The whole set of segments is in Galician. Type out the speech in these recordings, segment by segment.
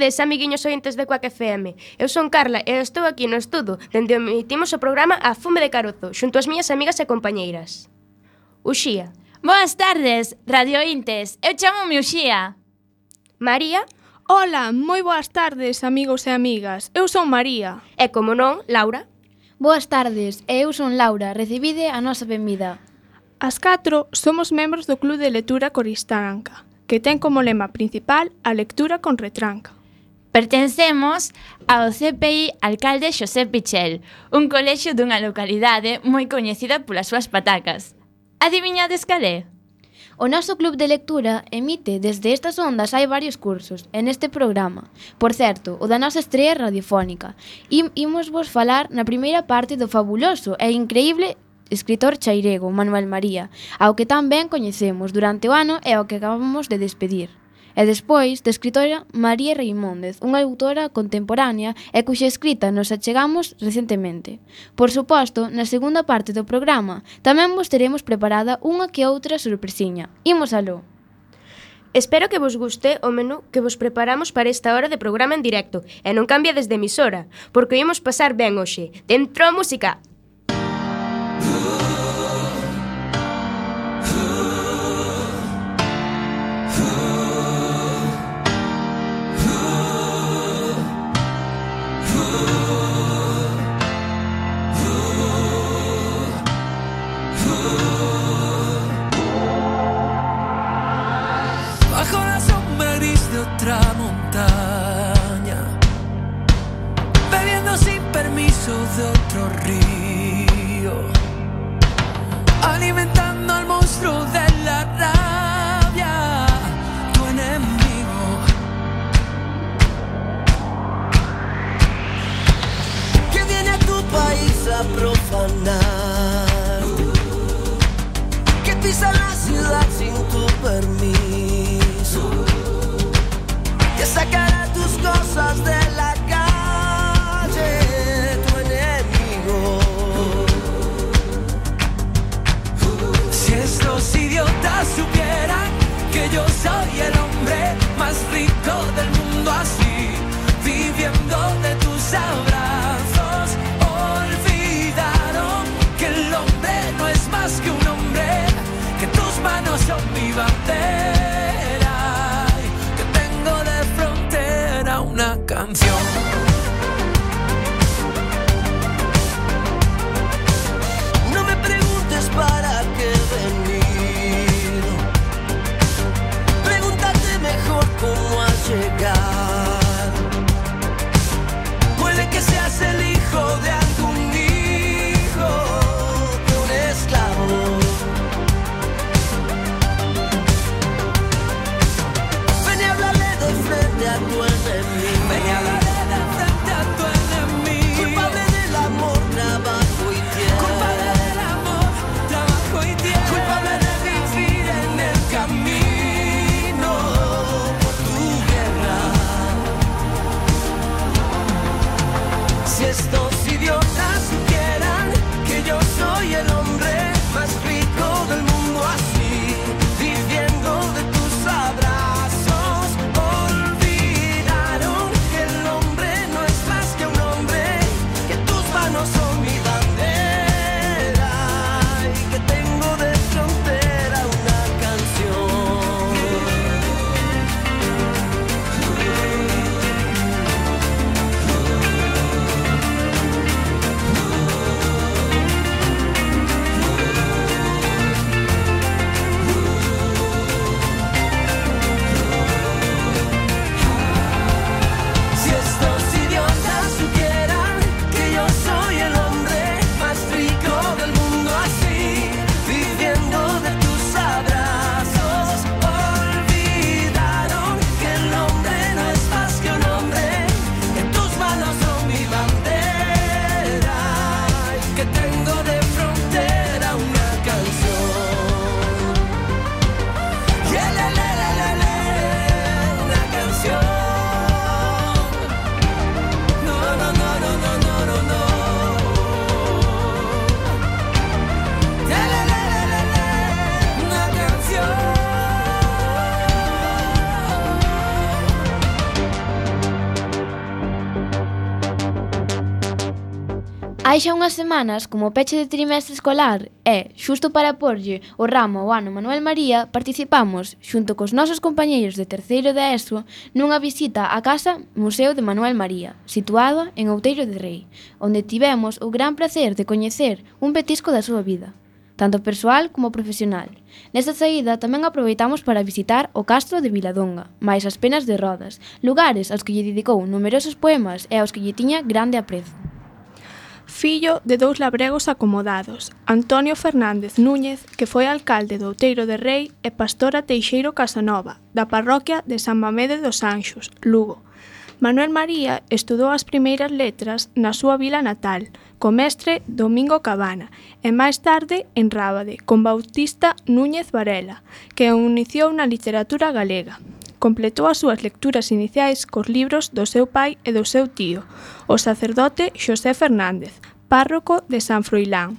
tardes, amiguiños ointes de Coac FM. Eu son Carla e estou aquí no estudo, dende emitimos o programa A Fume de Carozo, xunto ás miñas amigas e compañeiras. Uxía. Boas tardes, radiointes. Eu chamo-me Uxía. María. Ola, moi boas tardes, amigos e amigas. Eu son María. E como non, Laura. Boas tardes, eu son Laura. Recibide a nosa benvida. As catro somos membros do Club de Lectura Coristanca que ten como lema principal a lectura con retranca. Pertencemos ao CPI Alcalde Xosé Pichel, un colexio dunha localidade moi coñecida polas súas patacas. Adiviñades cal é? O noso club de lectura emite desde estas ondas hai varios cursos en este programa. Por certo, o da nosa estrea radiofónica. Im imos vos falar na primeira parte do fabuloso e increíble escritor chairego Manuel María, ao que tan ben coñecemos durante o ano e ao que acabamos de despedir e despois da escritora María Reimóndez, unha autora contemporánea e cuxa escrita nos achegamos recentemente. Por suposto, na segunda parte do programa tamén vos teremos preparada unha que outra sorpresiña. Imos aló! Espero que vos guste o menú que vos preparamos para esta hora de programa en directo e non cambia desde emisora, porque imos pasar ben hoxe. Dentro música! Hai xa unhas semanas, como peche de trimestre escolar e, xusto para porlle o ramo ao ano Manuel María, participamos, xunto cos nosos compañeiros de terceiro de ESO, nunha visita á Casa Museo de Manuel María, situada en Outeiro de Rei, onde tivemos o gran placer de coñecer un petisco da súa vida, tanto persoal como profesional. Nesta saída tamén aproveitamos para visitar o castro de Viladonga, máis as penas de Rodas, lugares aos que lle dedicou numerosos poemas e aos que lle tiña grande aprezo fillo de dous labregos acomodados, Antonio Fernández Núñez, que foi alcalde do Outeiro de Rei e pastora Teixeiro Casanova, da parroquia de San Mamede dos Anxos, Lugo. Manuel María estudou as primeiras letras na súa vila natal, co mestre Domingo Cabana, e máis tarde en Rábade, con Bautista Núñez Varela, que o iniciou na literatura galega completou as súas lecturas iniciais cos libros do seu pai e do seu tío, o sacerdote Xosé Fernández, párroco de San Froilán.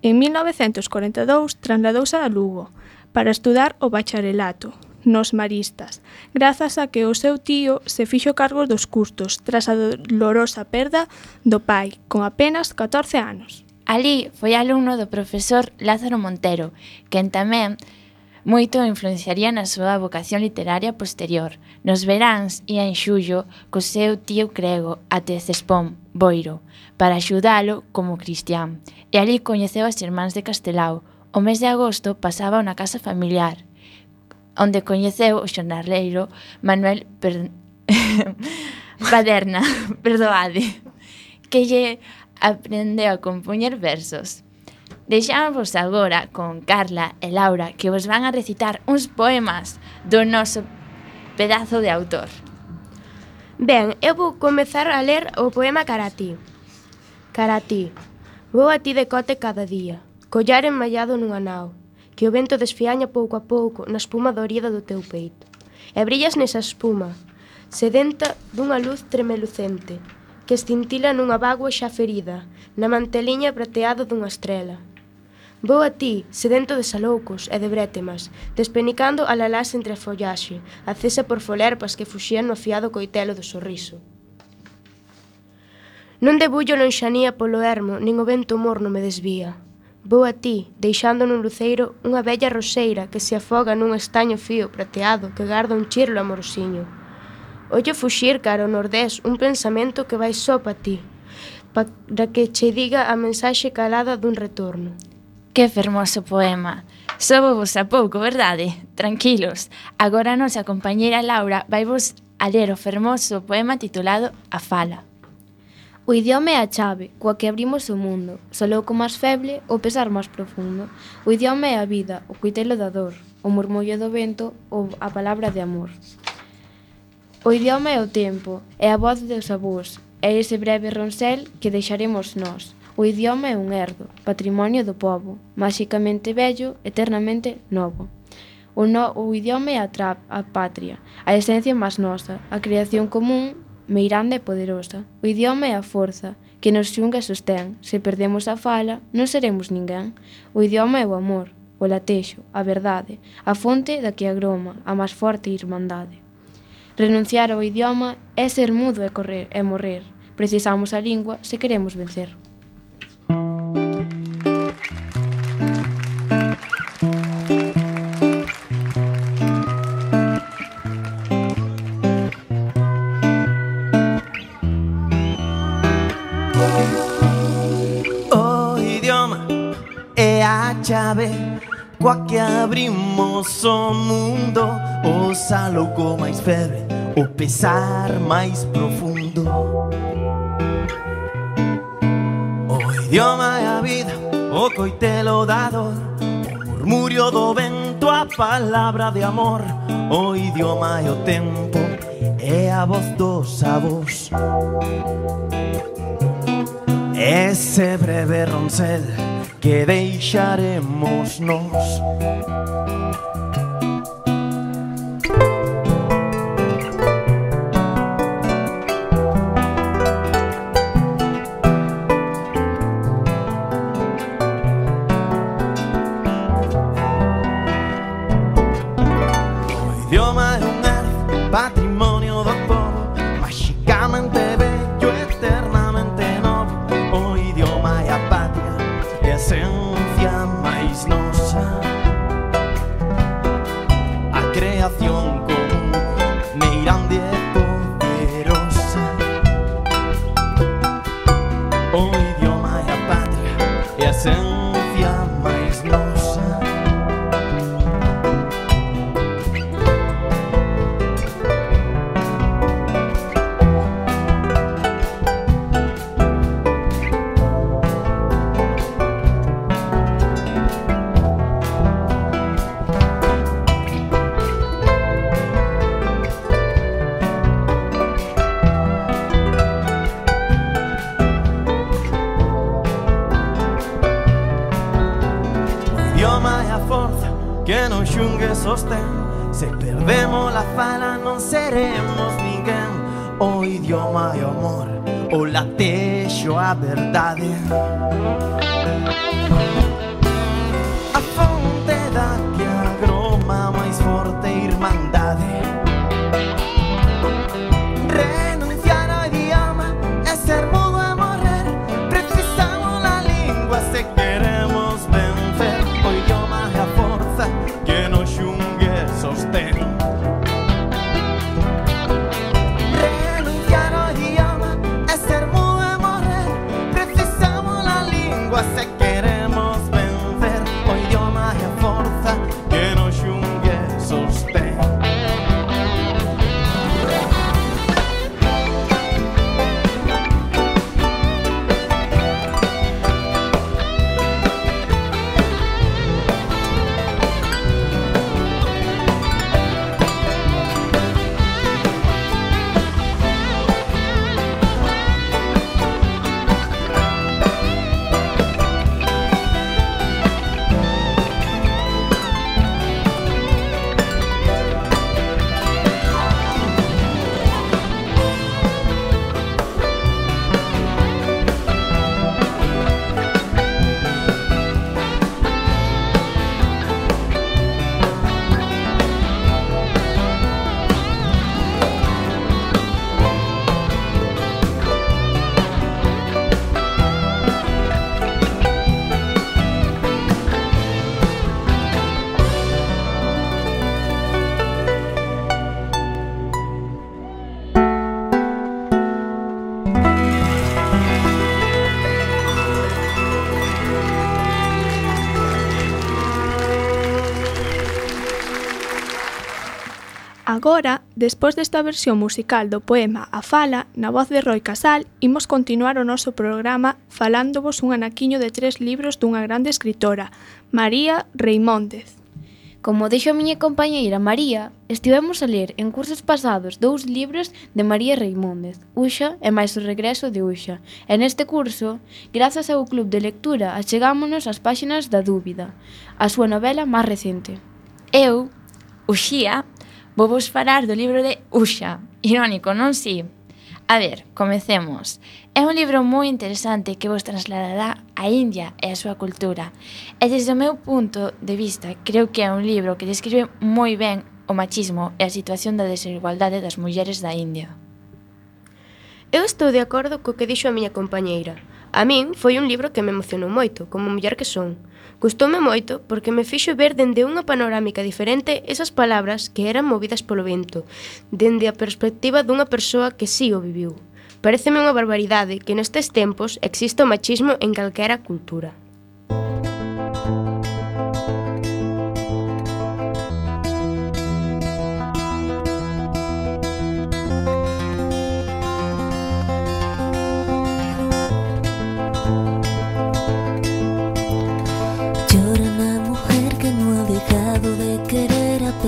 En 1942 trasladouse a Lugo para estudar o bacharelato nos maristas, grazas a que o seu tío se fixo cargo dos custos tras a dolorosa perda do pai, con apenas 14 anos. Alí foi alumno do profesor Lázaro Montero, quen tamén Moito influenciaría na súa vocación literaria posterior, nos veráns e en xullo co seu tío Crego a Tecespón, Boiro, para axudalo como cristián, e ali coñeceu as irmáns de Castelao. O mes de agosto pasaba unha casa familiar, onde coñeceu o xornaleiro Manuel per... Paderna, perdoade, que lle aprendeu a compoñer versos. Deixamos agora con Carla e Laura que vos van a recitar uns poemas do noso pedazo de autor. Ben, eu vou comezar a ler o poema Caratí. Caratí, vou a ti de cote cada día, collar enmallado nunha nao, que o vento desfiaña pouco a pouco na espuma dorida do teu peito. E brillas nesa espuma, sedenta dunha luz tremelucente, que estintila nunha bagua xa ferida, na manteliña prateado dunha estrela. Vou a ti, sedento de saloucos e de brétemas, despenicando a lalás entre a follaxe, acesa por folerpas que fuxían no afiado coitelo do sorriso. Non debullo lonxanía polo ermo, nin o vento morno me desvía. Vou a ti, deixando nun luceiro unha bella roseira que se afoga nun estaño fío prateado que garda un chirlo amorosiño. Ollo fuxir cara ao nordés un pensamento que vai só pa ti, para que che diga a mensaxe calada dun retorno. Que fermoso poema. Sobovos a pouco, verdade? Tranquilos. Agora a nosa compañeira Laura vai vos a ler o fermoso poema titulado A Fala. O idioma é a chave coa que abrimos o mundo. Solo o máis feble, o pesar máis profundo. O idioma é a vida, o cuitelo da dor, o murmullo do vento ou a palabra de amor. O idioma é o tempo, é a voz dos avós, é ese breve ronsel que deixaremos nós. O idioma é un herdo, patrimonio do pobo, máxicamente bello, eternamente novo. O, no, o idioma é a, tra, a patria, a esencia máis nosa, a creación común, meiranda e poderosa. O idioma é a forza, que nos xunga e sostén. Se perdemos a fala, non seremos ninguén. O idioma é o amor, o latexo, a verdade, a fonte da que agroma, a máis forte irmandade. Renunciar ao idioma é ser mudo e correr e morrer. Precisamos a lingua se queremos vencer. chave Coa que abrimos o mundo O saloco máis febre O pesar máis profundo. O idioma é a vida O coitelo da dor O murmurio do vento A palabra de amor O idioma é o tempo é a voz dos avós. Ese breve roncel que deixaremos nos Agora, despois desta versión musical do poema A Fala, na voz de Roi Casal, imos continuar o noso programa falándovos un anaquiño de tres libros dunha grande escritora, María Reimóndez. Como deixo a miña compañeira María, estivemos a ler en cursos pasados dous libros de María Reimóndez, Uxa e máis o regreso de Uxa. E neste curso, grazas ao Club de Lectura, achegámonos ás páxinas da dúbida, a súa novela máis recente. Eu, Uxía, vou vos falar do libro de Uxa. Irónico, non si? A ver, comecemos. É un libro moi interesante que vos trasladará a India e a súa cultura. E desde o meu punto de vista, creo que é un libro que describe moi ben o machismo e a situación da desigualdade das mulleres da India. Eu estou de acordo co que dixo a miña compañeira. A min foi un libro que me emocionou moito, como muller que son. Gustoume moito porque me fixo ver dende unha panorámica diferente esas palabras que eran movidas polo vento, dende a perspectiva dunha persoa que sí o viviu. Pareceme unha barbaridade que nestes tempos exista o machismo en calquera cultura.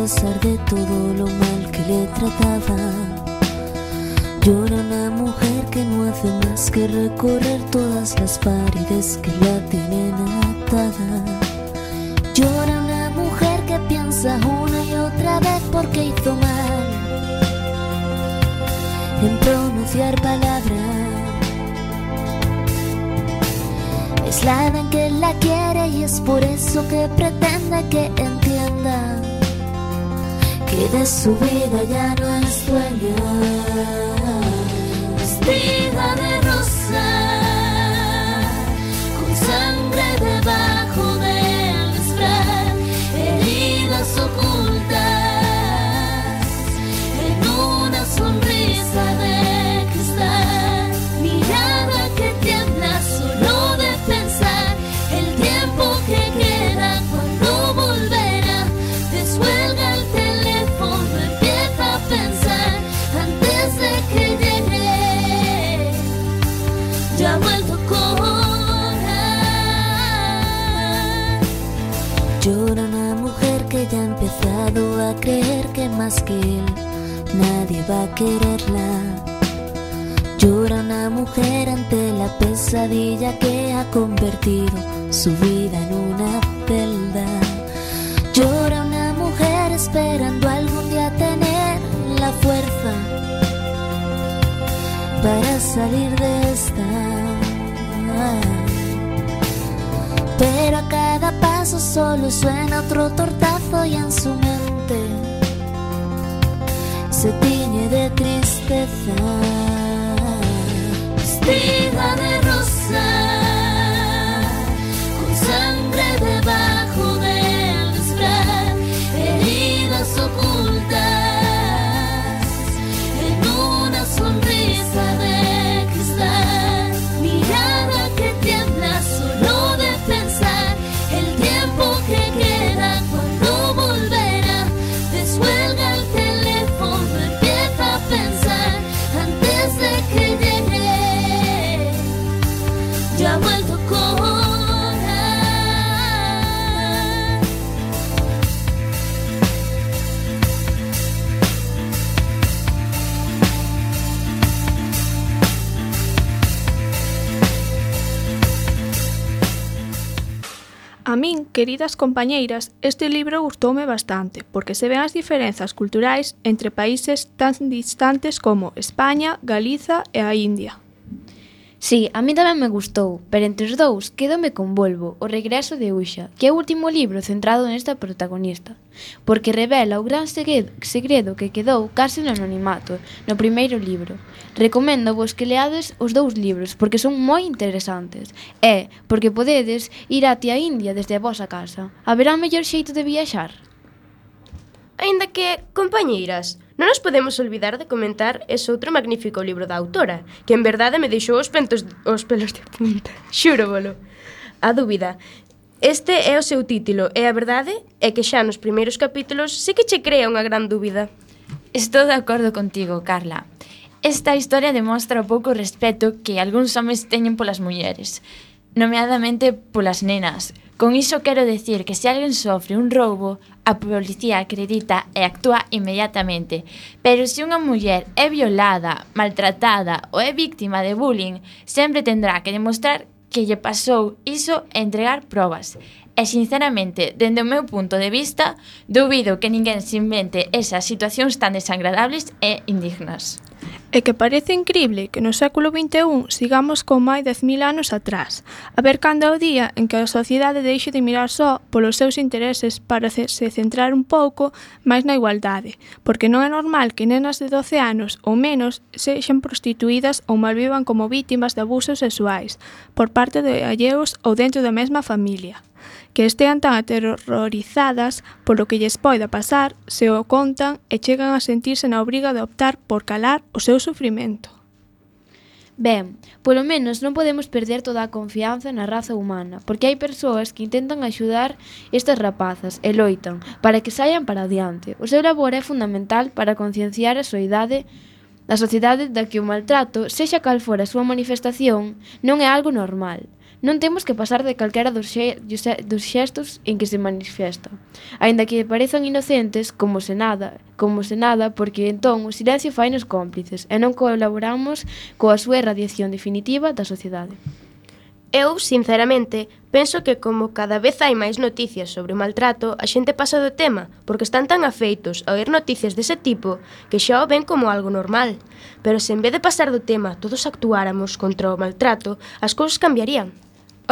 Pesar de todo lo mal que le trataba. Llora una mujer que no hace más que recorrer todas las paredes que la tienen atada. Llora una mujer que piensa una y otra vez porque hizo mal en pronunciar palabras. Es la en que la quiere y es por eso que pretende que entienda que de su vida ya no es dueña. que nadie va a quererla. Llora una mujer ante la pesadilla que ha convertido su vida en una celda. Llora una mujer esperando algún día tener la fuerza para salir de esta pero a cada paso solo suena otro tortazo y en su se tiñe de tristeza. Vestida de Queridas compañeiras, este libro gustoume bastante, porque se ven as diferenzas culturais entre países tan distantes como España, Galiza e a India. Sí, a mí tamén me gustou, pero entre os dous quedome con Volvo, o regreso de Uxa, que é o último libro centrado nesta protagonista, porque revela o gran segredo que quedou case no anonimato no primeiro libro, Recomendo vos que leades os dous libros porque son moi interesantes e porque podedes ir até a India desde a vosa casa. Haberá mellor xeito de viaxar. Ainda que, compañeiras, non nos podemos olvidar de comentar ese outro magnífico libro da autora, que en verdade me deixou os, pentos, os pelos de punta. Xuro bolo. A dúbida. Este é o seu título e a verdade é que xa nos primeiros capítulos sí que che crea unha gran dúbida. Estou de acordo contigo, Carla. Esta historia demostra o pouco respeto que algúns homes teñen polas mulleres, nomeadamente polas nenas. Con iso quero decir que se alguén sofre un roubo, a policía acredita e actúa inmediatamente. Pero se unha muller é violada, maltratada ou é víctima de bullying, sempre tendrá que demostrar que lle pasou iso e entregar probas. E sinceramente, dende o meu punto de vista, dubido que ninguén se invente esas situacións tan desagradables e indignas. E que parece increíble que no século XXI sigamos con máis 10.000 anos atrás, a ver cando é o día en que a sociedade deixe de mirar só polos seus intereses para se centrar un pouco máis na igualdade, porque non é normal que nenas de 12 anos ou menos sexan prostituídas ou malvivan como vítimas de abusos sexuais por parte de alleos ou dentro da mesma familia que estean tan aterrorizadas polo que lles poida pasar se o contan e chegan a sentirse na obriga de optar por calar o seu sufrimento. Ben, polo menos non podemos perder toda a confianza na raza humana, porque hai persoas que intentan axudar estas rapazas e loitan para que saian para adiante. O seu labor é fundamental para concienciar a soidade A sociedade da que o maltrato, sexa cal fora a súa manifestación, non é algo normal. Non temos que pasar de calquera dos, xe, dos xestos en que se manifesta, aínda que parezan inocentes como se nada, como se nada, porque entón o silencio fai nos cómplices e non colaboramos coa súa erradiación definitiva da sociedade. Eu, sinceramente, penso que como cada vez hai máis noticias sobre o maltrato, a xente pasa do tema, porque están tan afeitos a oír noticias dese tipo que xa o ven como algo normal. Pero se en vez de pasar do tema todos actuáramos contra o maltrato, as cousas cambiarían.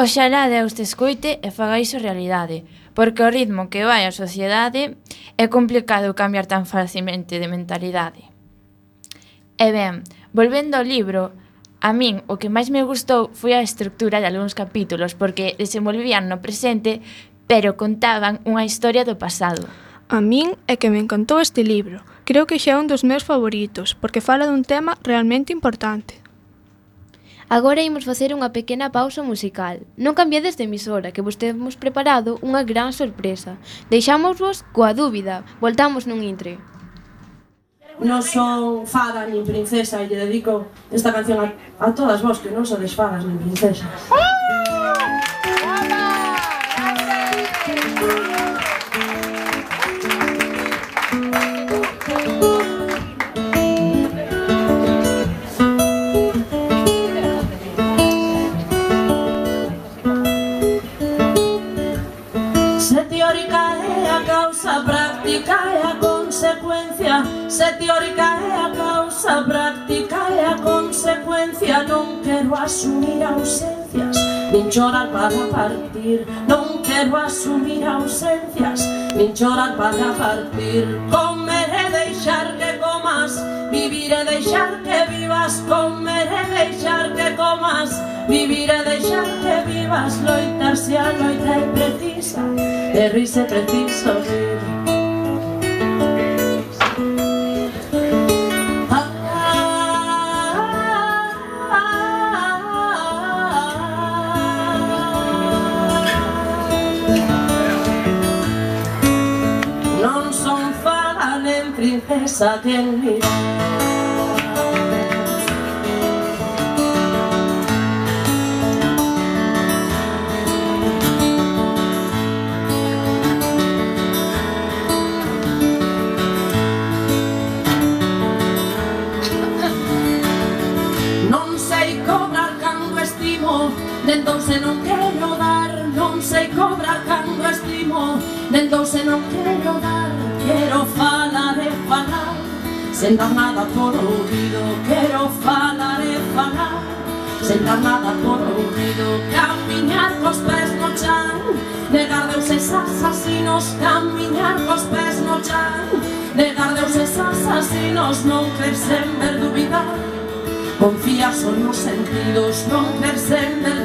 Oxalá Deus te escoite e faga iso realidade, porque o ritmo que vai a sociedade é complicado cambiar tan facilmente de mentalidade. E ben, volvendo ao libro, a min o que máis me gustou foi a estructura de algúns capítulos, porque desenvolvían no presente, pero contaban unha historia do pasado. A min é que me encantou este libro. Creo que xa é un dos meus favoritos, porque fala dun tema realmente importante. Agora imos facer unha pequena pausa musical. Non cambiades de emisora, que vos temos preparado unha gran sorpresa. Deixámosvos coa dúbida. Voltamos nun intre. Non son fada nin princesa e lle dedico esta canción a, a todas vos que non sodes fadas nin princesas. ¡Ah! teórica é a causa práctica é a consecuencia. Non quero asumir ausencias nin chorar para partir. Non quero asumir ausencias nin chorar para partir. Comer e deixar que comas vivir e deixar que vivas. Comer e deixar que comas vivir e deixar que vivas. Loitar se a loita é precisa e rise preciso rir Bésate el Sen dar nada por ouvido Quero falar e falar. Sen dar nada por ouvido Camiñar cos pés no chan Negar deuses asasinos Camiñar cos pés no chan Negar deuses asasinos Non crer sen ver Confiar son nos sentidos, non crer sen ver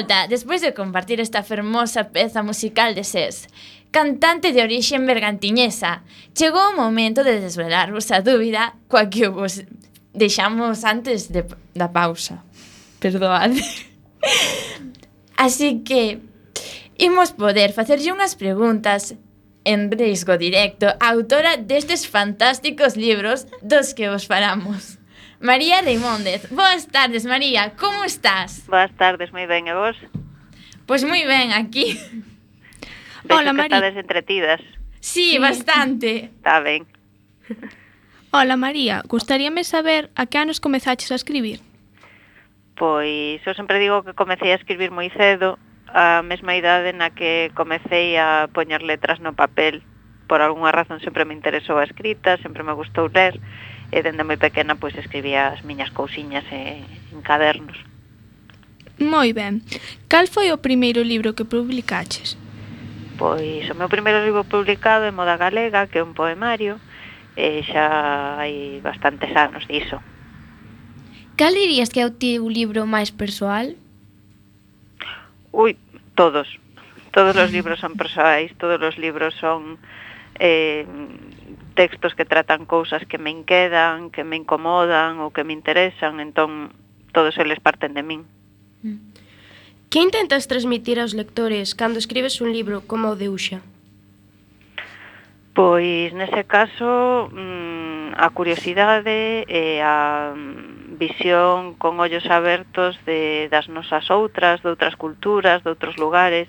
volta, despois de compartir esta fermosa peza musical de SES, cantante de orixen bergantiñesa, chegou o momento de desvelarvos a dúbida coa que vos deixamos antes de, da pausa. Perdoade. Así que imos poder facerlle unhas preguntas en risco directo a autora destes fantásticos libros dos que vos falamos. María Reimóndez. Boas tardes, María, como estás? Boas tardes, moi ben, e vos? Pois moi ben, aquí. Vexo Hola, María. Estades entretidas. Sí, sí, bastante. Está ben. Hola, María. Gustaríame saber a que anos comezaches a escribir? Pois, eu sempre digo que comecei a escribir moi cedo, a mesma idade na que comecei a poñer letras no papel. Por algunha razón sempre me interesou a escrita, sempre me gustou ler, e dende moi pequena pois escribía as miñas cousiñas e, en cadernos. Moi ben. Cal foi o primeiro libro que publicaches? Pois o meu primeiro libro publicado é Moda Galega, que é un poemario, e xa hai bastantes anos diso. Cal dirías que é o teu libro máis persoal? Ui, todos. Todos os libros son persoais, todos os libros son eh, textos que tratan cousas que me inquedan, que me incomodan ou que me interesan, entón todos eles parten de min. Mm. Que intentas transmitir aos lectores cando escribes un libro como o de Uxa? Pois nese caso mm, a curiosidade e a visión con ollos abertos de das nosas outras, de outras culturas, de outros lugares,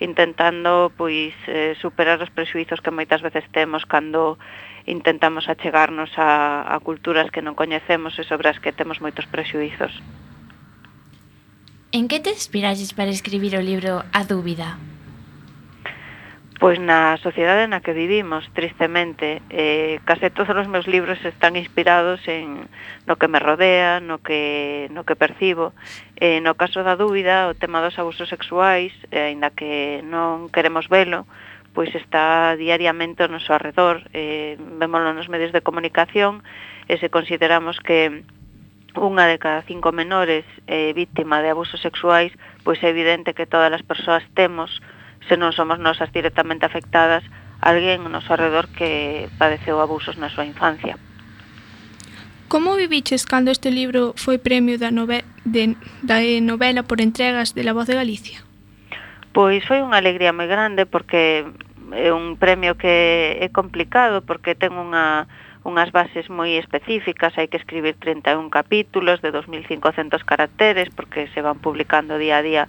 intentando pois eh, superar os presuizos que moitas veces temos cando intentamos achegarnos a, a culturas que non coñecemos e sobre as que temos moitos presuizos. En que te inspiraxes para escribir o libro A dúbida? Pois na sociedade na que vivimos, tristemente, eh, case todos os meus libros están inspirados en no que me rodea, no que, no que percibo. Eh, no caso da dúbida, o tema dos abusos sexuais, eh, aínda que non queremos velo, pois está diariamente ao noso arredor, eh, vémolo nos medios de comunicación, e se consideramos que unha de cada cinco menores é eh, víctima de abusos sexuais, pois é evidente que todas as persoas temos se non somos nosas directamente afectadas, alguén no noso alrededor que padeceu abusos na súa infancia. Como viviches cando este libro foi premio da, nove de, da novela por entregas de La Voz de Galicia? Pois foi unha alegría moi grande porque é un premio que é complicado porque ten unha unhas bases moi específicas, hai que escribir 31 capítulos de 2500 caracteres porque se van publicando día a día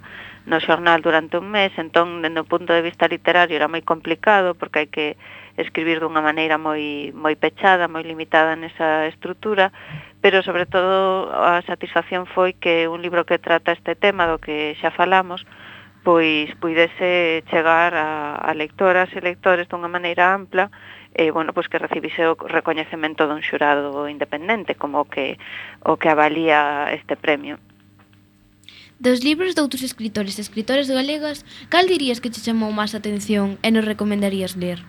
no xornal durante un mes, entón, dende o punto de vista literario era moi complicado, porque hai que escribir dunha maneira moi, moi pechada, moi limitada nesa estrutura, pero sobre todo a satisfacción foi que un libro que trata este tema do que xa falamos, pois puidese chegar a, a lectoras e lectores dunha maneira ampla e, bueno, pois que recibise o recoñecemento dun xurado independente como o que, o que avalía este premio. Dos libros de outros escritores e escritoras galegas, cal dirías que che chamou máis atención e nos recomendarías ler?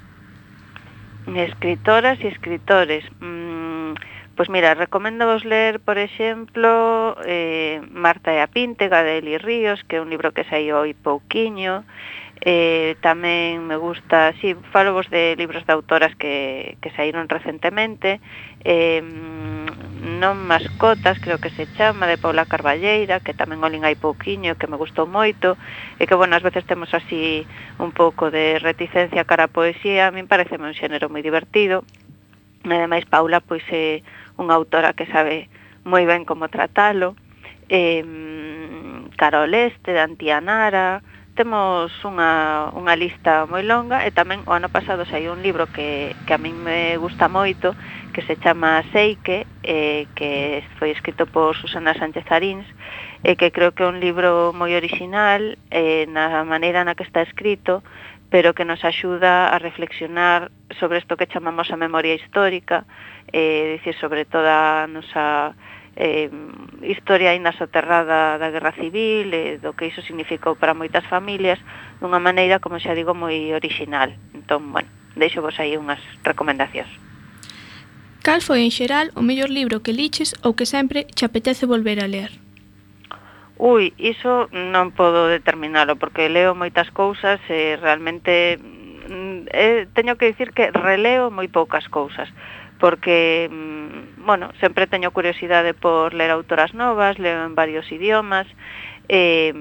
Escritoras e escritores. Mm, pois mira, recomendo vos ler, por exemplo, eh, Marta e a Píntega de Eli Ríos, que é un libro que saiu hoi pouquiño. Eh, tamén me gusta, si, sí, falo vos de libros de autoras que, que saíron recentemente. Eh, mm, non mascotas, creo que se chama, de Paula Carballeira, que tamén olín hai pouquiño, que me gustou moito, e que, bueno, ás veces temos así un pouco de reticencia cara a poesía, a min pareceme un xénero moi divertido, e ademais Paula, pois, é unha autora que sabe moi ben como tratalo, e, Carol Este, de Antianara, temos unha, unha lista moi longa e tamén o ano pasado saiu un libro que, que a min me gusta moito que se chama Seike, eh, que foi escrito por Susana Sánchez Arins, e eh, que creo que é un libro moi original eh, na maneira na que está escrito, pero que nos axuda a reflexionar sobre isto que chamamos a memoria histórica, eh, dicir, sobre toda a nosa eh, historia aínda soterrada da Guerra Civil e eh, do que iso significou para moitas familias dunha maneira, como xa digo, moi original. Entón, bueno, deixo vos aí unhas recomendacións. Cal foi en xeral o mellor libro que liches ou que sempre che apetece volver a ler? Ui, iso non podo determinalo porque leo moitas cousas e realmente mm, eh, teño que dicir que releo moi poucas cousas porque, mm, bueno, sempre teño curiosidade por ler autoras novas, leo en varios idiomas, eh,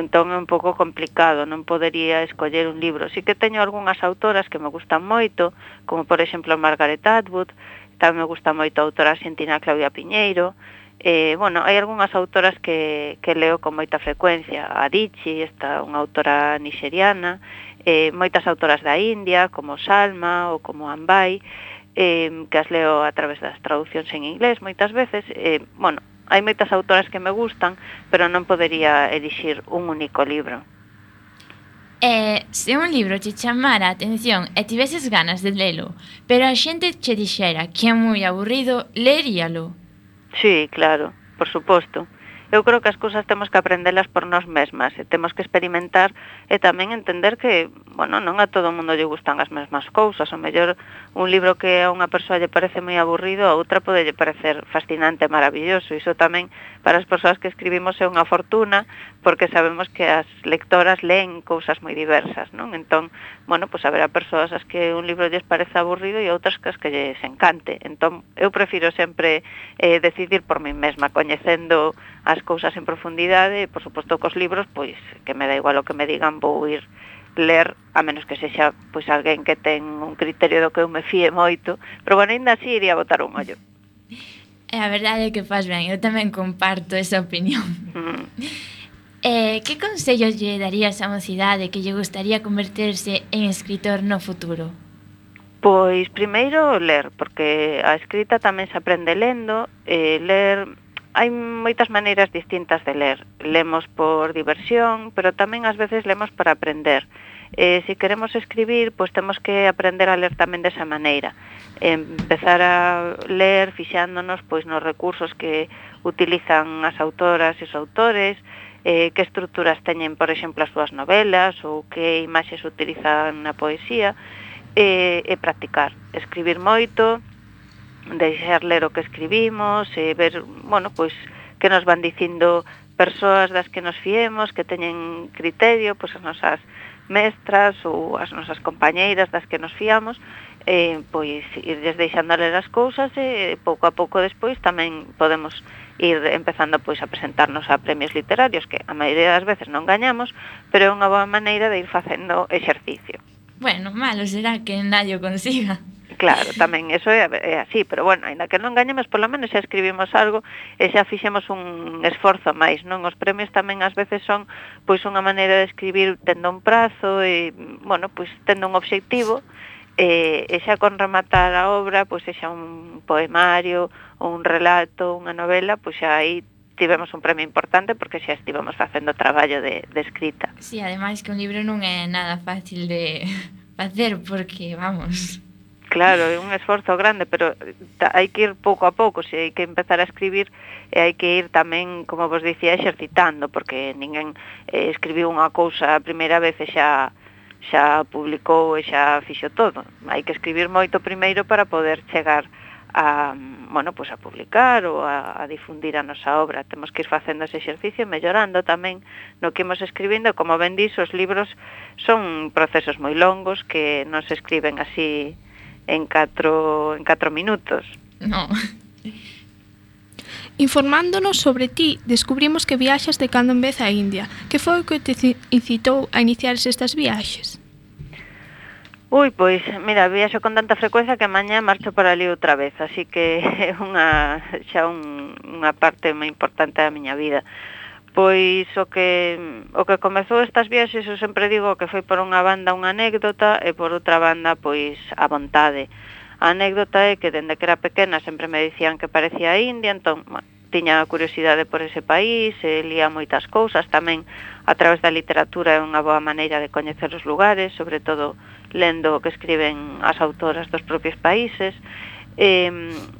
entón é un pouco complicado, non podería escoller un libro. Si que teño algunhas autoras que me gustan moito, como por exemplo Margaret Atwood, tamén me gusta moito a autora argentina Claudia Piñeiro, Eh, bueno, hai algunhas autoras que, que leo con moita frecuencia, a Dichi, esta unha autora nixeriana, eh, moitas autoras da India, como Salma ou como Ambai, eh, que as leo a través das traduccións en inglés moitas veces, eh, bueno, hai moitas autoras que me gustan, pero non podería elixir un único libro. Eh, e se un libro te chamara a atención e tiveses ganas de lelo, pero a xente che dixera que é moi aburrido, leríalo? Sí, claro, por suposto. Eu creo que as cousas temos que aprendelas por nós mesmas, eh, e temos que experimentar e tamén entender que, bueno, non a todo o mundo lle gustan as mesmas cousas, o mellor un libro que a unha persoa lle parece moi aburrido, a outra pode lle parecer fascinante e maravilloso, iso tamén para as persoas que escribimos é unha fortuna, porque sabemos que as lectoras leen cousas moi diversas, non? Entón, bueno, pois pues haberá persoas as que un libro lles parece aburrido e outras que as que lles encante. Entón, eu prefiro sempre eh, decidir por min mesma, coñecendo as cousas en profundidade, e, por suposto, cos libros, pois, que me da igual o que me digan, vou ir ler a menos que sexa pois alguén que ten un criterio do que eu me fíe moito, pero bueno, ainda así iría botar un ollo. E a verdade é que faz ben, eu tamén comparto esa opinión. Mm. Eh, que consellos lle darías a mocidade que lle gustaría converterse en escritor no futuro? Pois primeiro ler, porque a escrita tamén se aprende lendo, e eh, ler hai moitas maneiras distintas de ler. Lemos por diversión, pero tamén ás veces lemos para aprender. Eh, se si queremos escribir, pois temos que aprender a ler tamén desa maneira. Empezar a ler fixándonos pois nos recursos que utilizan as autoras e os autores, eh, que estruturas teñen, por exemplo, as súas novelas ou que imaxes utilizan na poesía, e, e practicar, escribir moito, deixar ler o que escribimos, e ver, bueno, pois que nos van dicindo persoas das que nos fiemos, que teñen criterio, pois as nosas mestras ou as nosas compañeiras das que nos fiamos, eh, pois irles deixando ler as cousas e pouco a pouco despois tamén podemos ir empezando pois a presentarnos a premios literarios que a maioría das veces non gañamos, pero é unha boa maneira de ir facendo exercicio. Bueno, malo será que nadie consiga. Claro, tamén eso é, é así, pero bueno, aínda que non gañemos, polo menos xa escribimos algo e xa fixemos un esforzo máis, non? Os premios tamén ás veces son pois unha maneira de escribir tendo un prazo e, bueno, pois tendo un obxectivo, sí e, e xa con rematar a obra, pois xa un poemario, ou un relato, unha novela, pois xa aí tivemos un premio importante porque xa estivemos facendo traballo de, de escrita. Si, sí, ademais que un libro non é nada fácil de facer porque, vamos... Claro, é un esforzo grande, pero hai que ir pouco a pouco, se hai que empezar a escribir e hai que ir tamén, como vos dicía, exercitando, porque ninguén eh, escribiu unha cousa a primeira vez e xa xa publicou e xa fixo todo. Hai que escribir moito primeiro para poder chegar a, bueno, pues a publicar ou a, a difundir a nosa obra. Temos que ir facendo ese exercicio e mellorando tamén no que imos escribindo. Como ben dis, os libros son procesos moi longos que non se escriben así en catro, en catro minutos. No. Informándonos sobre ti, descubrimos que viaxas de cando en vez a India. Que foi o que te incitou a iniciar estas viaxes? Ui, pois, mira, viaxo con tanta frecuencia que mañá marcho para ali outra vez, así que é unha, xa un, unha parte moi importante da miña vida. Pois o que, o que comezou estas viaxes, eu sempre digo que foi por unha banda unha anécdota e por outra banda, pois, a vontade. A anécdota é que dende que era pequena sempre me dicían que parecía a India, entón bueno, tiña curiosidade por ese país, e lía moitas cousas, tamén a través da literatura é unha boa maneira de coñecer os lugares, sobre todo lendo o que escriben as autoras dos propios países, E,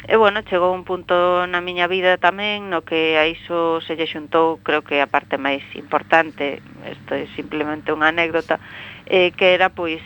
e bueno, chegou un punto na miña vida tamén no que a iso se lle xuntou, creo que a parte máis importante, isto é simplemente unha anécdota, eh, que era pois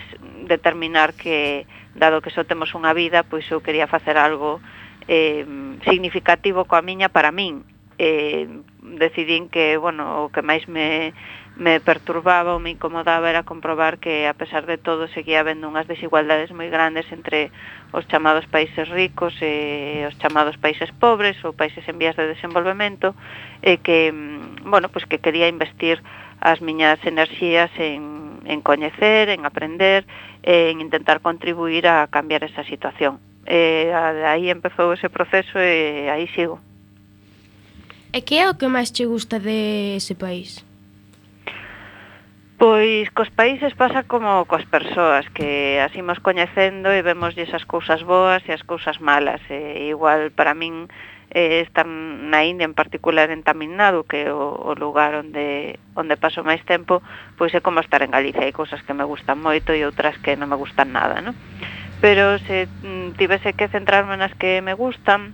determinar que dado que só temos unha vida, pois eu quería facer algo eh, significativo coa miña para min. Eh, decidín que, bueno, o que máis me, me perturbaba ou me incomodaba era comprobar que, a pesar de todo, seguía habendo unhas desigualdades moi grandes entre os chamados países ricos e os chamados países pobres ou países en vías de desenvolvemento, e que, mm, bueno, pois que quería investir as miñas enerxías en en coñecer, en aprender, en intentar contribuir a cambiar esa situación. E de aí empezou ese proceso e aí sigo. E que é o que máis che gusta de ese país? Pois cos países pasa como cos persoas, que así mos coñecendo e vemos esas cousas boas e as cousas malas. E igual para min eh, está na India en particular en Tamil Nadu, que é o, o lugar onde, onde paso máis tempo, pois é como estar en Galicia, hai cousas que me gustan moito e outras que non me gustan nada, non? Pero se mm, tivese que centrarme nas que me gustan,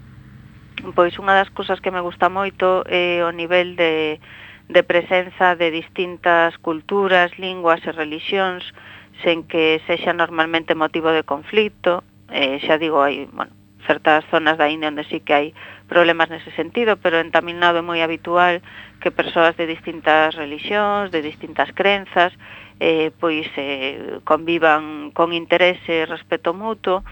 pois unha das cousas que me gusta moito é o nivel de, de presenza de distintas culturas, linguas e relixións sen que sexa normalmente motivo de conflito. Eh, xa digo, hai, bueno, certas zonas da India onde sí que hai problemas nese sentido, pero en Tamil Nadu é moi habitual que persoas de distintas religións, de distintas crenzas, eh, pois eh, convivan con interese e respeto mutuo,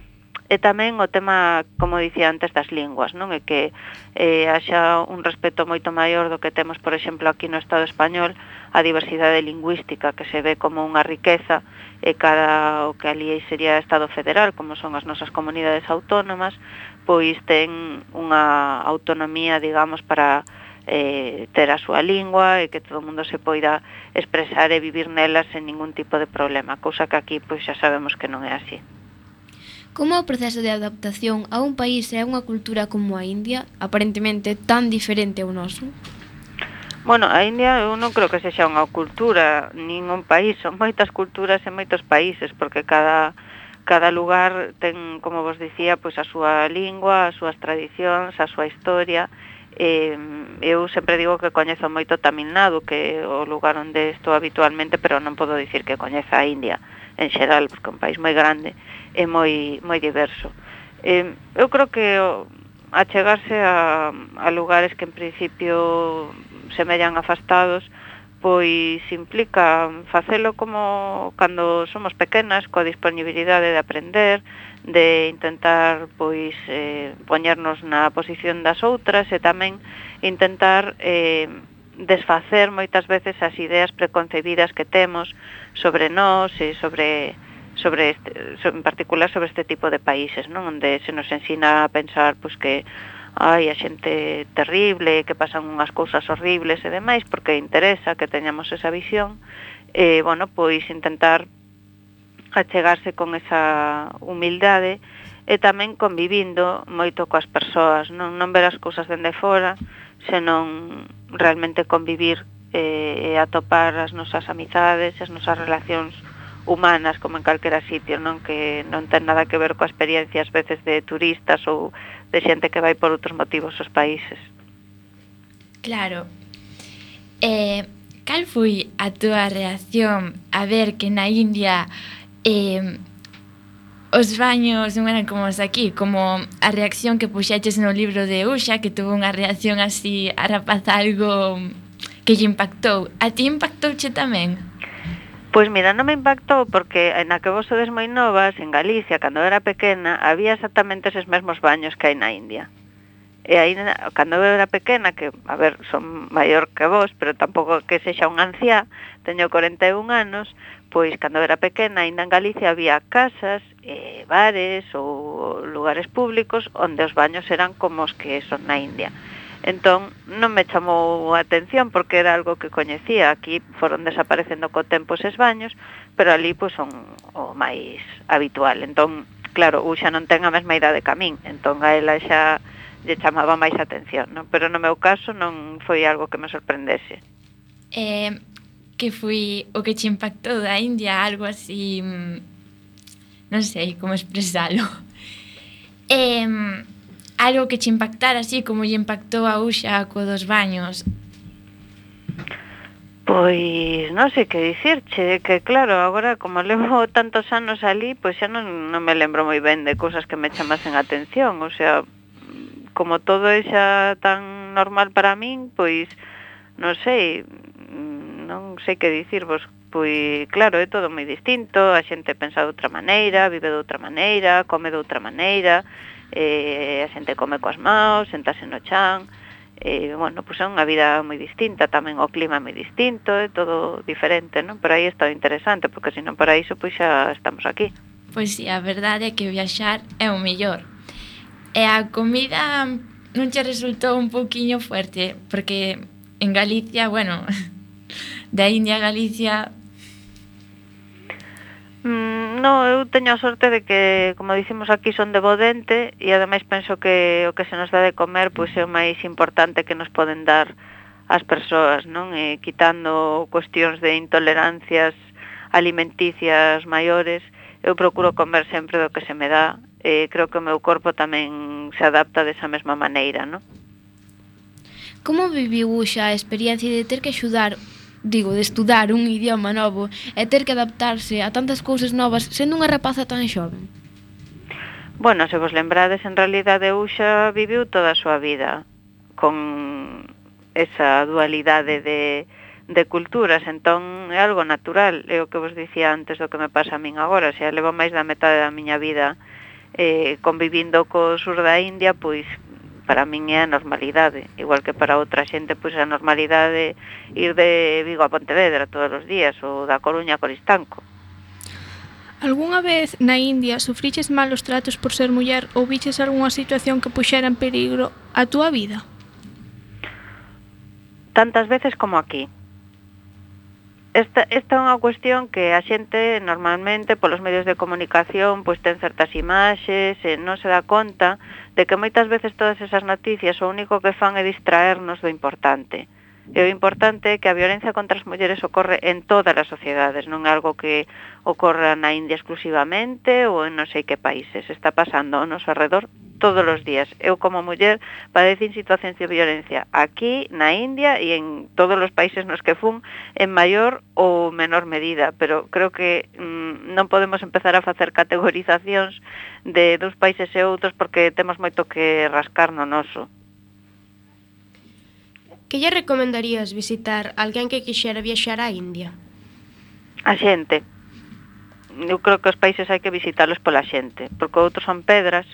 e tamén o tema, como dicía antes, das linguas, non? É que eh, haxa un respeto moito maior do que temos, por exemplo, aquí no Estado español, a diversidade lingüística, que se ve como unha riqueza, e cada o que ali sería Estado federal, como son as nosas comunidades autónomas, pois ten unha autonomía, digamos, para eh, ter a súa lingua e que todo o mundo se poida expresar e vivir nela sen ningún tipo de problema, cousa que aquí pois xa sabemos que non é así. Como é o proceso de adaptación a un país e a unha cultura como a India, aparentemente tan diferente ao noso? Bueno, a India eu non creo que sexa unha cultura, nin un país, son moitas culturas e moitos países, porque cada cada lugar ten, como vos dicía, pois a súa lingua, as súas tradicións, a súa historia. Eh, eu sempre digo que coñezo moito Tamilnadu, que é o lugar onde estou habitualmente, pero non podo dicir que coñeza a India en xeral, porque é un país moi grande. Eh, é moi moi diverso. Eh, eu creo que a chegarse a, a lugares que en principio semellan afastados, pois implica facelo como cando somos pequenas, coa disponibilidade de aprender, de intentar pois eh, poñernos na posición das outras e tamén intentar eh, desfacer moitas veces as ideas preconcebidas que temos sobre nós e sobre sobre este, en particular sobre este tipo de países, non? Onde se nos ensina a pensar pois que hai a xente terrible, que pasan unhas cousas horribles e demais, porque interesa que teñamos esa visión, e, bueno, pois intentar achegarse con esa humildade e tamén convivindo moito coas persoas, non, non ver as cousas dende fora, senón realmente convivir eh, e atopar as nosas amizades, as nosas relacións humanas como en calquera sitio, non que non ten nada que ver coa experiencia ás veces de turistas ou de xente que vai por outros motivos aos países. Claro. Eh, cal foi a túa reacción a ver que na India eh, os baños non eran como os aquí, como a reacción que puxaches no libro de Uxa, que tuvo unha reacción así a rapaz algo que lle impactou. A ti impactouche tamén? Pois mira, non me impactou porque na que vos sodes moi novas, en Galicia, cando era pequena, había exactamente eses mesmos baños que hai na India. E aí, cando eu era pequena, que, a ver, son maior que vos, pero tampouco que sexa un anciá, teño 41 anos, pois cando era pequena, ainda en Galicia había casas, e bares ou lugares públicos onde os baños eran como os que son na India. Entón, non me chamou a atención porque era algo que coñecía. Aquí foron desaparecendo co tempo eses baños, pero ali pois, son o máis habitual. Entón, claro, u xa non ten a mesma idade que a min, entón a ela xa lle chamaba máis atención, non? pero no meu caso non foi algo que me sorprendese. Eh, que foi o que te impactou da India, algo así, mm, non sei como expresalo. Eh, algo que che impactara así como lle impactou a Uxa co dos baños? Pois non sei que dicirche, que claro, agora como levo tantos anos ali, pois xa non, non me lembro moi ben de cousas que me chamasen atención, o sea, como todo é xa tan normal para min, pois non sei, non sei que dicirvos, pois claro, é todo moi distinto, a xente pensa de outra maneira, vive de outra maneira, come de outra maneira, eh, a xente come coas maus, sentase no chan, eh, bueno, pois pues é unha vida moi distinta, tamén o clima é moi distinto, é todo diferente, non? Pero aí está interesante, porque senón para iso pois xa estamos aquí. Pois si, sí, a verdade é que viaxar é o mellor. E a comida non che resultou un poquinho fuerte, porque en Galicia, bueno, da India a Galicia Mm, no, eu teño a sorte de que, como dicimos aquí, son de Bodente e ademais penso que o que se nos dá de comer pois é o máis importante que nos poden dar as persoas, non? E quitando cuestións de intolerancias alimenticias maiores, eu procuro comer sempre do que se me dá e creo que o meu corpo tamén se adapta desa mesma maneira, non? Como viviu xa a experiencia de ter que axudar digo, de estudar un idioma novo e ter que adaptarse a tantas cousas novas sendo unha rapaza tan xoven? Bueno, se vos lembrades, en realidad eu xa viviu toda a súa vida con esa dualidade de, de culturas, entón é algo natural, é o que vos dicía antes do que me pasa a min agora, se levo máis da metade da miña vida eh, convivindo co sur da India, pois para min é a normalidade, igual que para outra xente pois a normalidade ir de Vigo a Pontevedra todos os días ou da Coruña a Coristanco. Algúnha vez na India sufriches malos tratos por ser muller ou viches algunha situación que puxera en peligro a túa vida? Tantas veces como aquí esta, esta é unha cuestión que a xente normalmente polos medios de comunicación pois ten certas imaxes e non se dá conta de que moitas veces todas esas noticias o único que fan é distraernos do importante. E o importante é que a violencia contra as mulleres ocorre en todas as sociedades, non é algo que ocorra na India exclusivamente ou en non sei que países, está pasando ao noso alrededor todos os días. Eu como muller padecín situacións de violencia aquí, na India e en todos os países nos que fun en maior ou menor medida, pero creo que mm, non podemos empezar a facer categorizacións de dos países e outros porque temos moito que rascar no noso. Que lle recomendarías visitar alguén que quixera viaxar á India? A xente. Eu creo que os países hai que visitalos pola xente, porque outros son pedras,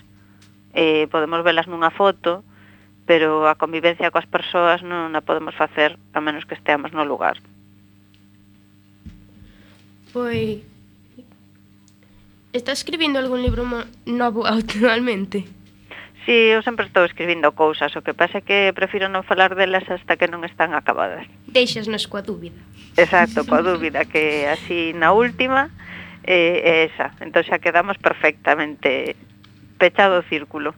eh, podemos velas nunha foto, pero a convivencia coas persoas non a podemos facer a menos que esteamos no lugar. Pois Está escribindo algún libro novo actualmente? Sí, eu sempre estou escribindo cousas, o que pasa é que prefiro non falar delas hasta que non están acabadas. Deixasnos coa dúbida. Exacto, coa dúbida, que así na última eh, é eh, esa. Entón xa quedamos perfectamente pechado o círculo.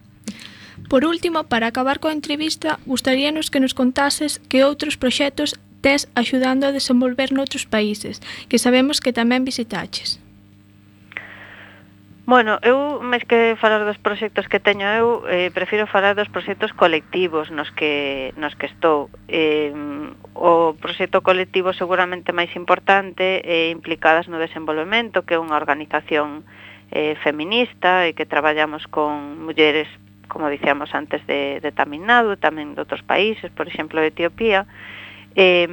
Por último, para acabar coa entrevista, gustaríanos que nos contases que outros proxectos tes axudando a desenvolver noutros países, que sabemos que tamén visitaches. Bueno, eu, máis que falar dos proxectos que teño eu, eh, prefiro falar dos proxectos colectivos nos que, nos que estou. Eh, o proxecto colectivo seguramente máis importante é eh, Implicadas no Desenvolvemento, que é unha organización eh, feminista e que traballamos con mulleres, como dicíamos antes, de, de Taminado, tamén de outros países, por exemplo, de Etiopía. Eh,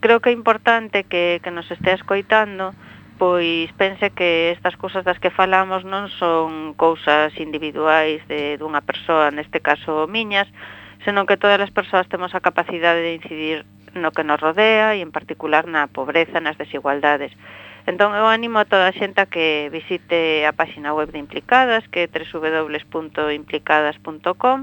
creo que é importante que, que nos estea escoitando pois pense que estas cousas das que falamos non son cousas individuais de dunha persoa, neste caso miñas, senón que todas as persoas temos a capacidade de incidir no que nos rodea e en particular na pobreza, nas desigualdades. Entón eu animo a toda a xente a que visite a páxina web de Implicadas, que é www.implicadas.com,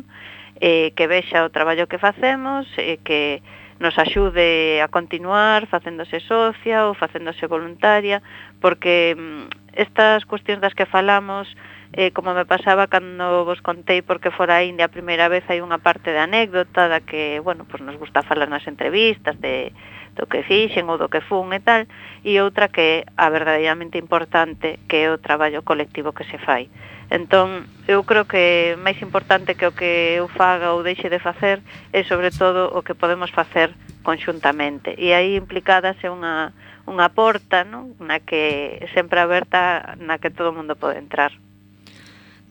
eh, que vexa o traballo que facemos, eh, que nos axude a continuar facéndose socia ou facéndose voluntaria, porque mm, estas cuestións das que falamos eh, como me pasaba cando vos contei porque fora a India a primeira vez hai unha parte de anécdota da que, bueno, pues nos gusta falar nas entrevistas de do que fixen ou do que fun e tal, e outra que é a verdadeiramente importante, que é o traballo colectivo que se fai. Entón, eu creo que máis importante que o que eu faga ou deixe de facer é sobre todo o que podemos facer conxuntamente. E aí implicadas é unha, unha porta, non? na que sempre aberta, na que todo o mundo pode entrar.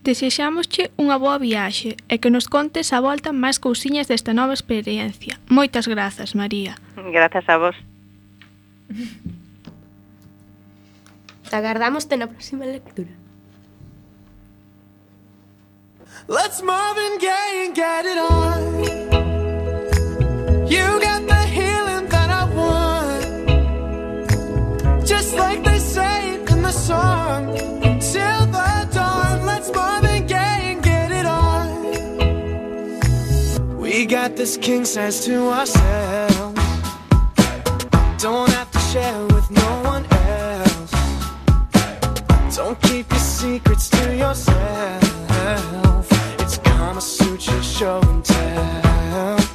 Desexámosche unha boa viaxe e que nos contes a volta máis cousiñas desta nova experiencia. Moitas grazas, María. Grazas a vos. Agardamos na próxima lectura. Let's Marvin Gaye and get it on. You got got this king size to ourselves. Don't have to share with no one else. Don't keep your secrets to yourself. It's Kama Sutra show and tell.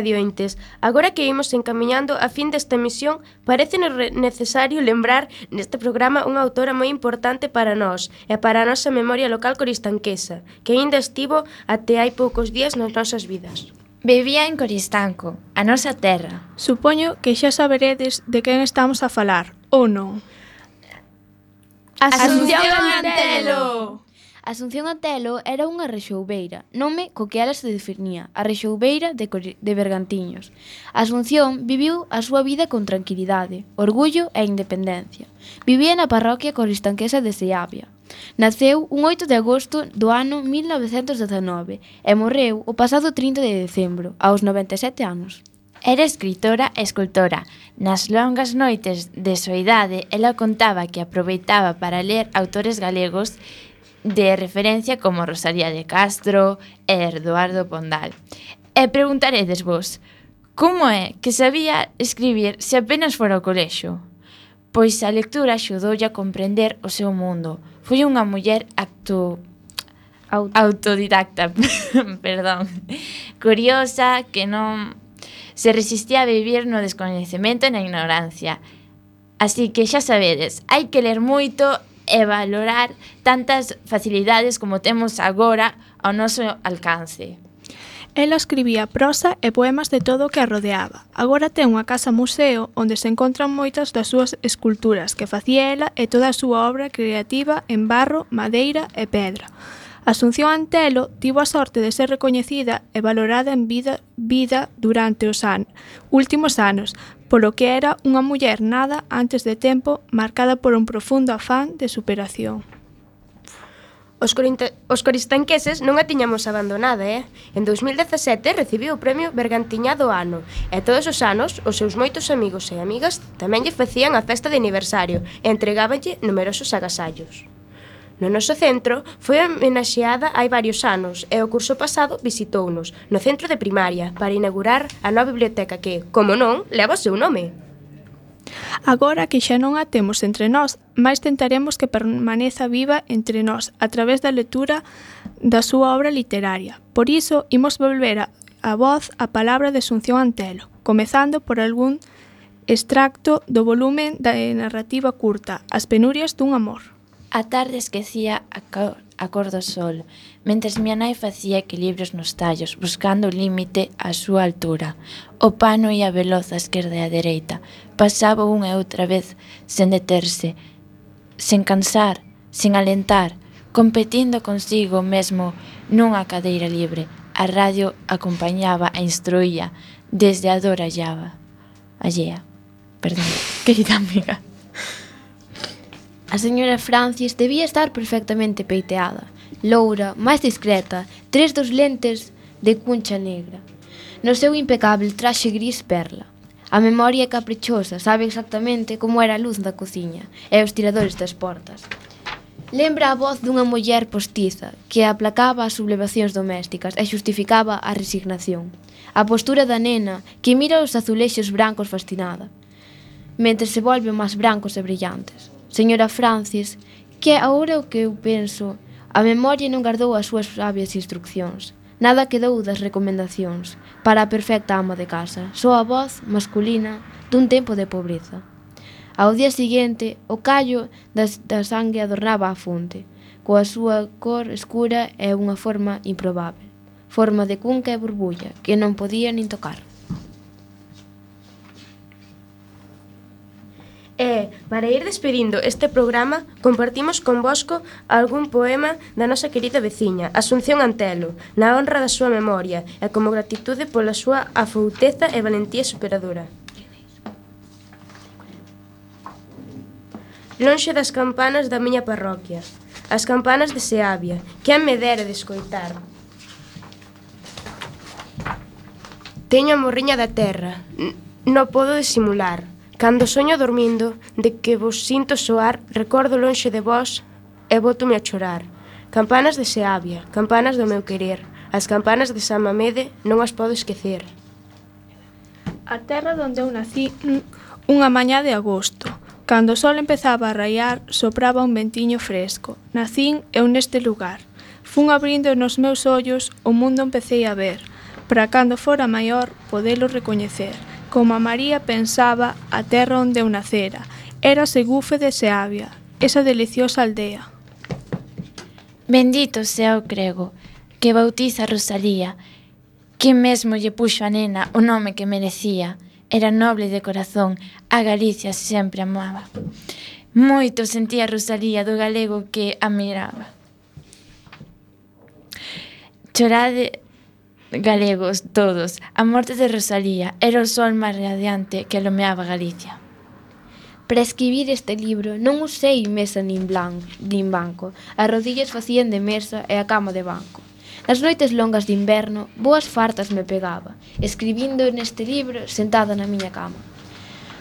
radiointes, agora que imos encaminhando a fin desta emisión, parece necesario lembrar neste programa unha autora moi importante para nós e para a nosa memoria local coristanquesa, que aínda estivo até hai poucos días nas nosas vidas. Vivía en Coristanco, a nosa terra. Supoño que xa saberedes de quen estamos a falar, ou non? Asunción Antelo! Asunción Otelo era unha rexoubeira, nome co que ela se definía, a rexoubeira de, de Bergantiños. Asunción viviu a súa vida con tranquilidade, orgullo e independencia. Vivía na parroquia coristanquesa de Seabia. Naceu un 8 de agosto do ano 1919 e morreu o pasado 30 de decembro, aos 97 anos. Era escritora e escultora. Nas longas noites de soidade, ela contaba que aproveitaba para ler autores galegos de referencia como Rosalía de Castro e Eduardo Pondal. E preguntaredes vos, como é que sabía escribir se apenas fora ao colexo? Pois a lectura axudoulle a comprender o seu mundo. Foi unha muller acto... Auto. autodidacta, perdón, curiosa, que non se resistía a vivir no descoñecemento e na ignorancia. Así que xa sabedes, hai que ler moito e valorar tantas facilidades como temos agora ao noso alcance. Ela escribía prosa e poemas de todo o que a rodeaba. Agora ten unha casa museo onde se encontran moitas das súas esculturas que facía ela e toda a súa obra creativa en barro, madeira e pedra. Asunción Antelo tivo a sorte de ser recoñecida e valorada en vida vida durante os an, últimos anos, polo que era unha muller nada antes de tempo marcada por un profundo afán de superación. Os, corinte... os coristanqueses non a tiñamos abandonada, eh? En 2017 recibiu o premio Bergantiñá do ano, e todos os anos os seus moitos amigos e amigas tamén lle facían a festa de aniversario e entregábanlle numerosos agasallos. No noso centro foi homenaxeada hai varios anos e o curso pasado visitounos no centro de primaria para inaugurar a nova biblioteca que, como non, leva o seu nome. Agora que xa non a temos entre nós, máis tentaremos que permaneza viva entre nós a través da lectura da súa obra literaria. Por iso, imos volver a, a voz a palabra de Asunción Antelo, comezando por algún extracto do volumen da narrativa curta As penurias dun amor. A tarde esquecía a cor, a cor do sol, mentres miña nai facía equilibrios nos tallos, buscando o límite á súa altura. O pano ia veloz a esquerda e a dereita. Pasaba unha e outra vez sen deterse, sen cansar, sen alentar, competindo consigo mesmo nunha cadeira libre. A radio acompañaba e instruía, desde a dor allaba. Allea. Perdón, querida amiga. A señora Francis debía estar perfectamente peiteada, loura, máis discreta, tres dos lentes de cuncha negra. No seu impecable traxe gris perla. A memoria é caprichosa, sabe exactamente como era a luz da cociña e os tiradores das portas. Lembra a voz dunha muller postiza que aplacaba as sublevacións domésticas e justificaba a resignación. A postura da nena que mira os azulexos brancos fascinada, mentre se volven máis brancos e brillantes. Señora Francis, que agora o que eu penso, a memoria non guardou as súas sabias instruccións. Nada quedou das recomendacións para a perfecta ama de casa, só a voz masculina dun tempo de pobreza. Ao día siguiente, o callo das, da sangue adornaba a fonte, coa súa cor escura e unha forma improbable, forma de cunca e burbulla que non podía nin tocar. E, para ir despedindo este programa, compartimos convosco algún poema da nosa querida veciña, Asunción Antelo, na honra da súa memoria e como gratitude pola súa afouteza e valentía superadora. Lonxe das campanas da miña parroquia, as campanas de Seabia, que a me dera de escoitar. Teño a morriña da terra, non podo disimular, Cando soño dormindo, de que vos sinto soar, recordo lonxe de vós e bótome a chorar. Campanas de Seabia, campanas do meu querer, as campanas de San Mamede non as podo esquecer. A terra onde eu nací unha mañá de agosto. Cando o sol empezaba a raiar, sopraba un ventiño fresco. Nacín eu neste lugar. Fun abrindo nos meus ollos, o mundo empecé a ver, para cando fora maior podelo recoñecer. Coma María pensaba a terra onde eu nacera, era Segufe de Seavia, esa deliciosa aldea. Bendito sea o crego, que bautiza Rosalía, que mesmo lle puxo a nena o nome que merecía. Era noble de corazón, a Galicia sempre amaba. Moito sentía Rosalía do galego que a miraba. Chorade galegos, todos, a morte de Rosalía era o sol máis radiante que alumeaba Galicia. Para escribir este libro non usei mesa nin, blanco, nin banco. As rodillas facían de mesa e a cama de banco. Nas noites longas de inverno, boas fartas me pegaba, escribindo neste libro sentada na miña cama.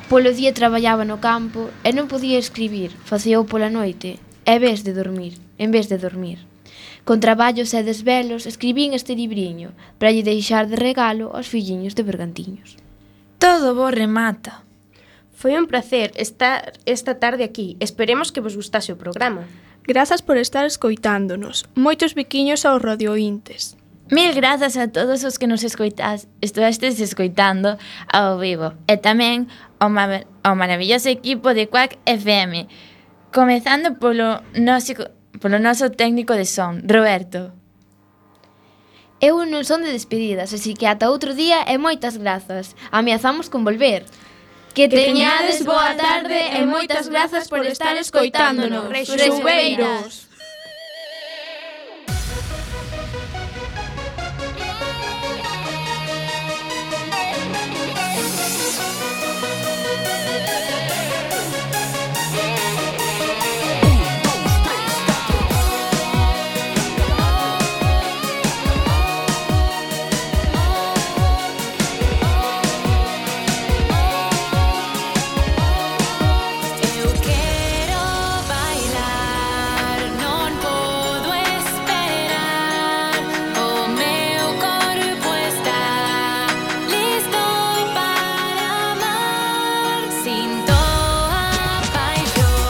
Polo día traballaba no campo e non podía escribir, facía pola noite, e vez de dormir, en vez de dormir. Con traballos e desvelos escribín este libriño para lle deixar de regalo aos filliños de Bergantiños. Todo bo remata. Foi un placer estar esta tarde aquí. Esperemos que vos gustase o programa. Grazas por estar escoitándonos. Moitos biquiños aos radiointes. Mil grazas a todos os que nos escoitas, estudastes escoitando ao vivo e tamén ao, ma ao maravilloso equipo de Quack FM. Comezando polo noso polo noso técnico de son, Roberto. Eu non son de despedidas, así que ata outro día e moitas grazas. Ameazamos con volver. Que, teñades boa tarde e moitas grazas por estar escoitándonos. Rexueiros.